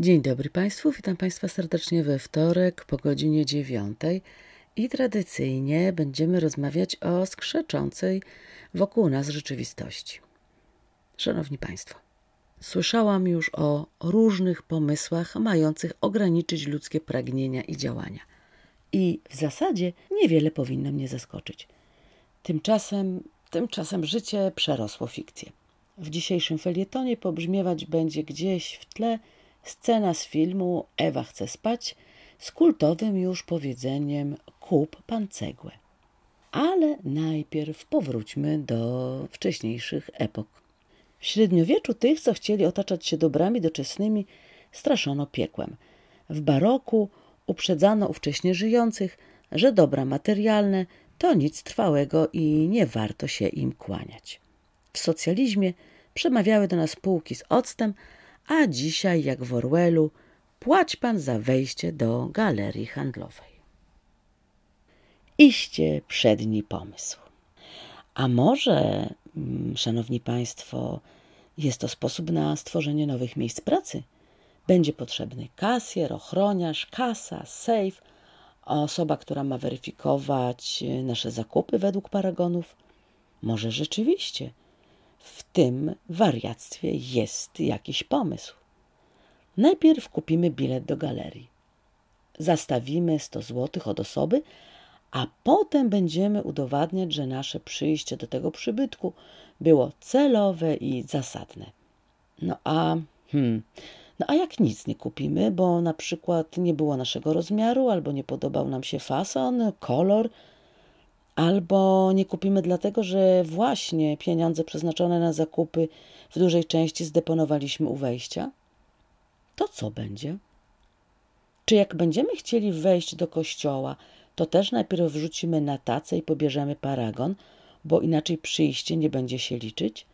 Dzień dobry Państwu, witam Państwa serdecznie we wtorek po godzinie dziewiątej i tradycyjnie będziemy rozmawiać o skrzeczącej wokół nas rzeczywistości. Szanowni Państwo, słyszałam już o różnych pomysłach mających ograniczyć ludzkie pragnienia i działania. I w zasadzie niewiele powinno mnie zaskoczyć. Tymczasem, tymczasem życie przerosło fikcję. W dzisiejszym felietonie pobrzmiewać będzie gdzieś w tle scena z filmu Ewa chce spać z kultowym już powiedzeniem kup pan cegłę. Ale najpierw powróćmy do wcześniejszych epok. W średniowieczu tych, co chcieli otaczać się dobrami doczesnymi, straszono piekłem. W baroku uprzedzano ówcześnie żyjących, że dobra materialne to nic trwałego i nie warto się im kłaniać. W socjalizmie przemawiały do nas półki z octem, a dzisiaj, jak w Orwellu, płać pan za wejście do galerii handlowej. Iście przedni pomysł. A może, mm, szanowni państwo, jest to sposób na stworzenie nowych miejsc pracy? Będzie potrzebny kasjer, ochroniarz, kasa, safe, osoba, która ma weryfikować nasze zakupy według paragonów. Może rzeczywiście w tym wariactwie jest jakiś pomysł. Najpierw kupimy bilet do galerii. Zastawimy 100 zł od osoby, a potem będziemy udowadniać, że nasze przyjście do tego przybytku było celowe i zasadne. No a, hmm, no a jak nic nie kupimy, bo na przykład nie było naszego rozmiaru, albo nie podobał nam się fason, kolor, albo nie kupimy dlatego, że właśnie pieniądze przeznaczone na zakupy w dużej części zdeponowaliśmy u wejścia, to co będzie? Czy jak będziemy chcieli wejść do kościoła, to też najpierw wrzucimy na tacę i pobierzemy paragon, bo inaczej przyjście nie będzie się liczyć?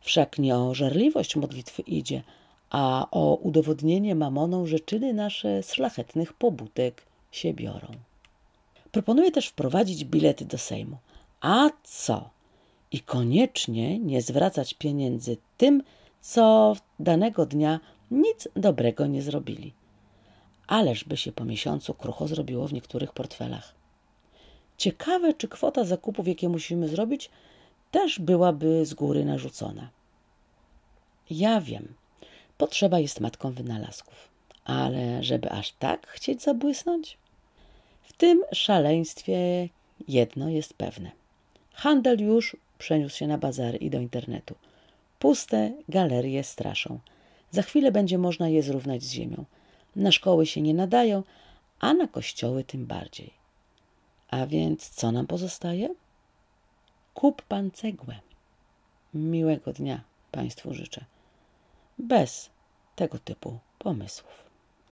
Wszak nie o żarliwość modlitwy idzie, a o udowodnienie mamoną, że czyny nasze szlachetnych pobudek się biorą. Proponuję też wprowadzić bilety do Sejmu. A co? I koniecznie nie zwracać pieniędzy tym, co danego dnia nic dobrego nie zrobili. Ależ by się po miesiącu krucho zrobiło w niektórych portfelach. Ciekawe, czy kwota zakupów, jakie musimy zrobić, też byłaby z góry narzucona. Ja wiem, potrzeba jest matką wynalazków, ale żeby aż tak chcieć zabłysnąć? Tym szaleństwie jedno jest pewne. Handel już przeniósł się na bazary i do internetu. Puste galerie straszą. Za chwilę będzie można je zrównać z ziemią. Na szkoły się nie nadają, a na kościoły tym bardziej. A więc co nam pozostaje? Kup pan cegłę. Miłego dnia Państwu życzę. Bez tego typu pomysłów.